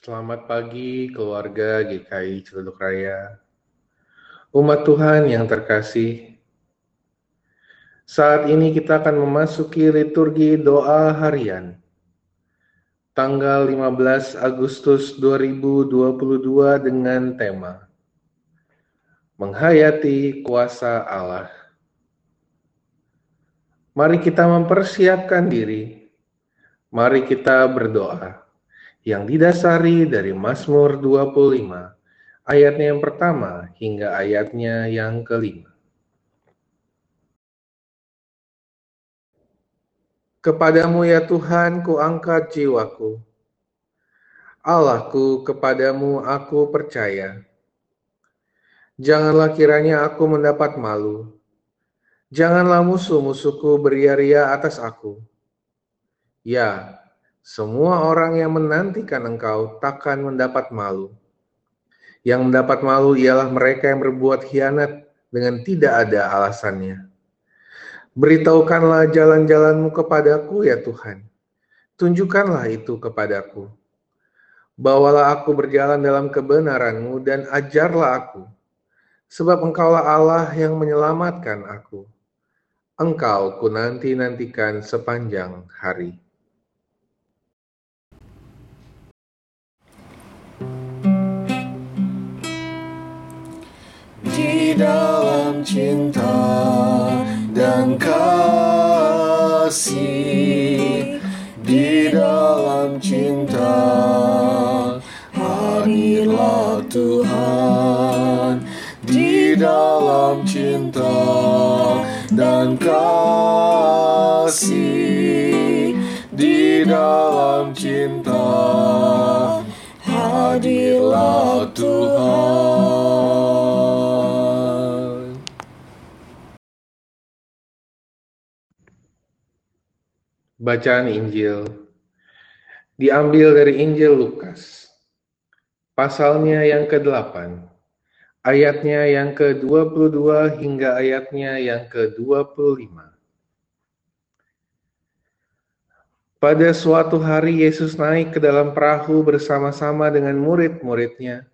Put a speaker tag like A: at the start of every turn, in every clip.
A: Selamat pagi keluarga GKI Ciledug Raya. Umat Tuhan yang terkasih, saat ini kita akan memasuki liturgi doa harian. Tanggal 15 Agustus 2022 dengan tema Menghayati Kuasa Allah. Mari kita mempersiapkan diri. Mari kita berdoa yang didasari dari Mazmur 25, ayatnya yang pertama hingga ayatnya yang kelima. Kepadamu ya Tuhan ku angkat jiwaku. Allahku, kepadamu aku percaya. Janganlah kiranya aku mendapat malu. Janganlah musuh-musuhku beria-ria atas aku. Ya, semua orang yang menantikan engkau takkan mendapat malu. Yang mendapat malu ialah mereka yang berbuat khianat dengan tidak ada alasannya. Beritahukanlah jalan-jalanmu kepadaku ya Tuhan. Tunjukkanlah itu kepadaku. Bawalah aku berjalan dalam kebenaranmu dan ajarlah aku. Sebab engkaulah Allah yang menyelamatkan aku. Engkau ku nanti-nantikan sepanjang hari.
B: Dalam cinta dan kasih. Di dalam cinta hadirlah Tuhan. Di dalam cinta dan kasih. Di dalam cinta hadirlah Tuhan
A: Bacaan Injil diambil dari Injil Lukas, pasalnya yang ke-8, ayatnya yang ke-22 hingga ayatnya yang ke-25. Pada suatu hari Yesus naik ke dalam perahu bersama-sama dengan murid-muridnya,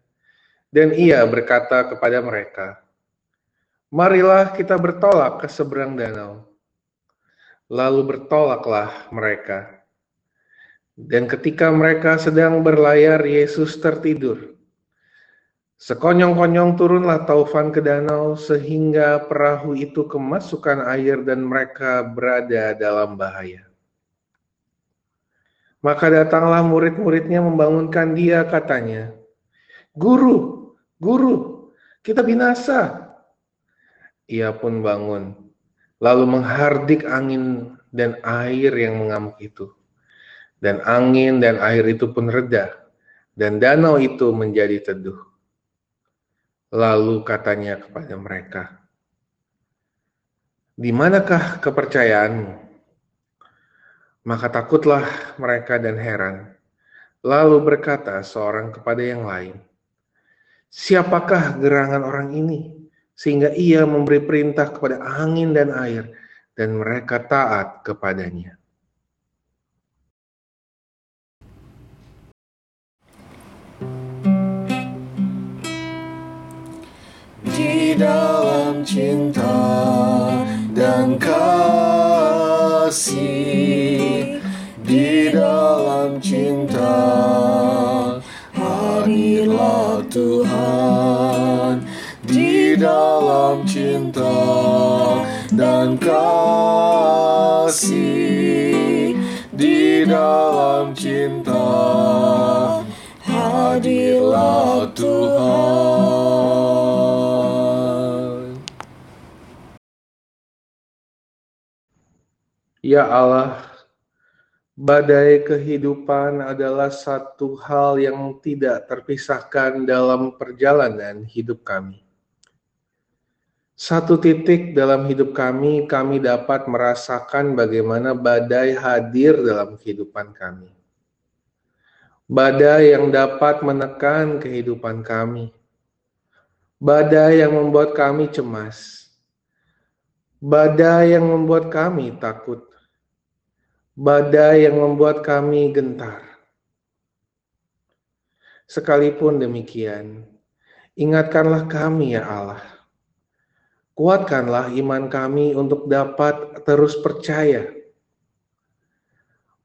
A: dan ia berkata kepada mereka, Marilah kita bertolak ke seberang danau. Lalu bertolaklah mereka. Dan ketika mereka sedang berlayar, Yesus tertidur. Sekonyong-konyong turunlah taufan ke danau sehingga perahu itu kemasukan air dan mereka berada dalam bahaya. Maka datanglah murid-muridnya membangunkan dia katanya, Guru, Guru, kita binasa. Ia pun bangun lalu menghardik angin dan air yang mengamuk itu. Dan angin dan air itu pun reda, dan danau itu menjadi teduh. Lalu katanya kepada mereka, "Di manakah kepercayaanmu?" Maka takutlah mereka dan heran. Lalu berkata seorang kepada yang lain, "Siapakah gerangan orang ini?" Sehingga ia memberi perintah kepada angin dan air, dan mereka taat kepadanya.
B: Di dalam cinta dan kasih, dalam cinta dan kasih di dalam cinta hadirlah Tuhan
A: Ya Allah Badai kehidupan adalah satu hal yang tidak terpisahkan dalam perjalanan hidup kami. Satu titik dalam hidup kami, kami dapat merasakan bagaimana badai hadir dalam kehidupan kami. Badai yang dapat menekan kehidupan kami. Badai yang membuat kami cemas. Badai yang membuat kami takut. Badai yang membuat kami gentar. Sekalipun demikian, ingatkanlah kami ya Allah. Kuatkanlah iman kami untuk dapat terus percaya.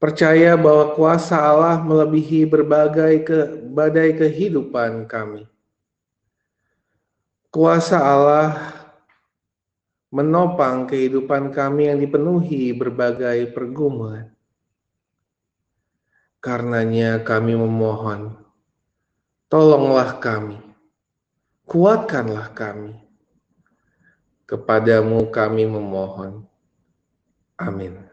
A: Percaya bahwa kuasa Allah melebihi berbagai ke badai kehidupan kami. Kuasa Allah menopang kehidupan kami yang dipenuhi berbagai pergumulan. Karenanya kami memohon, Tolonglah kami, kuatkanlah kami. Kepadamu kami memohon. Amin.